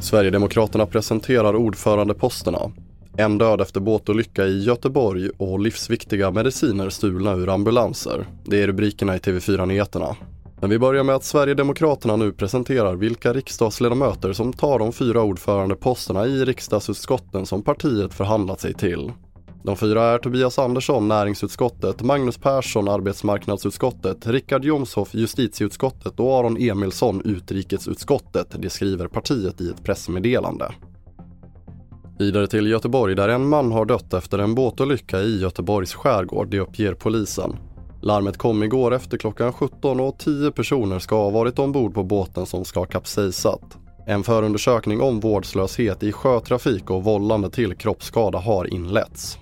Sverigedemokraterna presenterar ordförandeposterna. En död efter båtolycka i Göteborg och livsviktiga mediciner stulna ur ambulanser. Det är rubrikerna i TV4 Nyheterna. Men vi börjar med att Sverigedemokraterna nu presenterar vilka riksdagsledamöter som tar de fyra ordförandeposterna i riksdagsutskotten som partiet förhandlat sig till. De fyra är Tobias Andersson, näringsutskottet, Magnus Persson, arbetsmarknadsutskottet, Richard Jomshoff, justitieutskottet och Aron Emilsson, utrikesutskottet. Det skriver partiet i ett pressmeddelande. Vidare till Göteborg där en man har dött efter en båtolycka i Göteborgs skärgård, det uppger polisen. Larmet kom igår efter klockan 17 och 10 personer ska ha varit ombord på båten som ska ha kapsejsat. En förundersökning om vårdslöshet i sjötrafik och vållande till kroppsskada har inletts.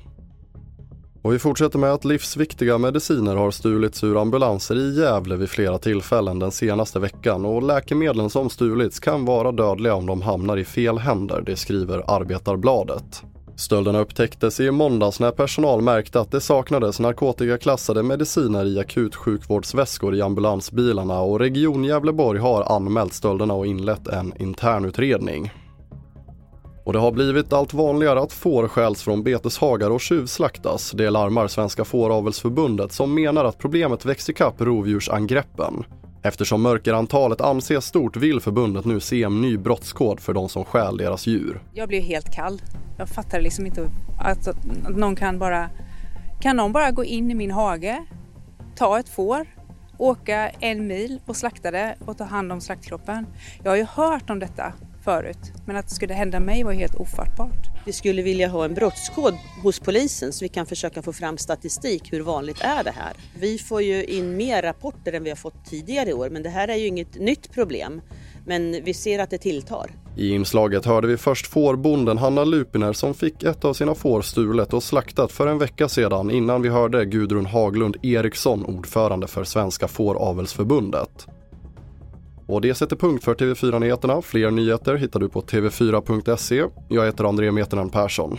Och vi fortsätter med att livsviktiga mediciner har stulits ur ambulanser i Gävle vid flera tillfällen den senaste veckan och läkemedlen som stulits kan vara dödliga om de hamnar i fel händer, det skriver Arbetarbladet. Stölderna upptäcktes i måndags när personal märkte att det saknades narkotikaklassade mediciner i akutsjukvårdsväskor i ambulansbilarna och Region Gävleborg har anmält stölderna och inlett en internutredning. Och det har blivit allt vanligare att får stjäls från beteshagar och tjuvslaktas. Det larmar Svenska Fåravelsförbundet som menar att problemet växer ikapp rovdjursangreppen. Eftersom mörkerantalet anses stort vill förbundet nu se en ny brottskod för de som stjäl deras djur. Jag blir helt kall. Jag fattar liksom inte att, att någon kan bara... Kan någon bara gå in i min hage, ta ett får, åka en mil och slakta det och ta hand om slaktkroppen? Jag har ju hört om detta förut. Men att det skulle hända mig var helt ofattbart. Vi skulle vilja ha en brottskod hos polisen så vi kan försöka få fram statistik. Hur vanligt är det här? Vi får ju in mer rapporter än vi har fått tidigare i år men det här är ju inget nytt problem. Men vi ser att det tilltar. I inslaget hörde vi först fårbonden Hanna Lupiner som fick ett av sina får stulet och slaktat för en vecka sedan innan vi hörde Gudrun Haglund Eriksson, ordförande för Svenska Fåravelsförbundet. Och det sätter punkt för TV4 Nyheterna. Fler nyheter hittar du på tv4.se. Jag heter André Meternan Persson.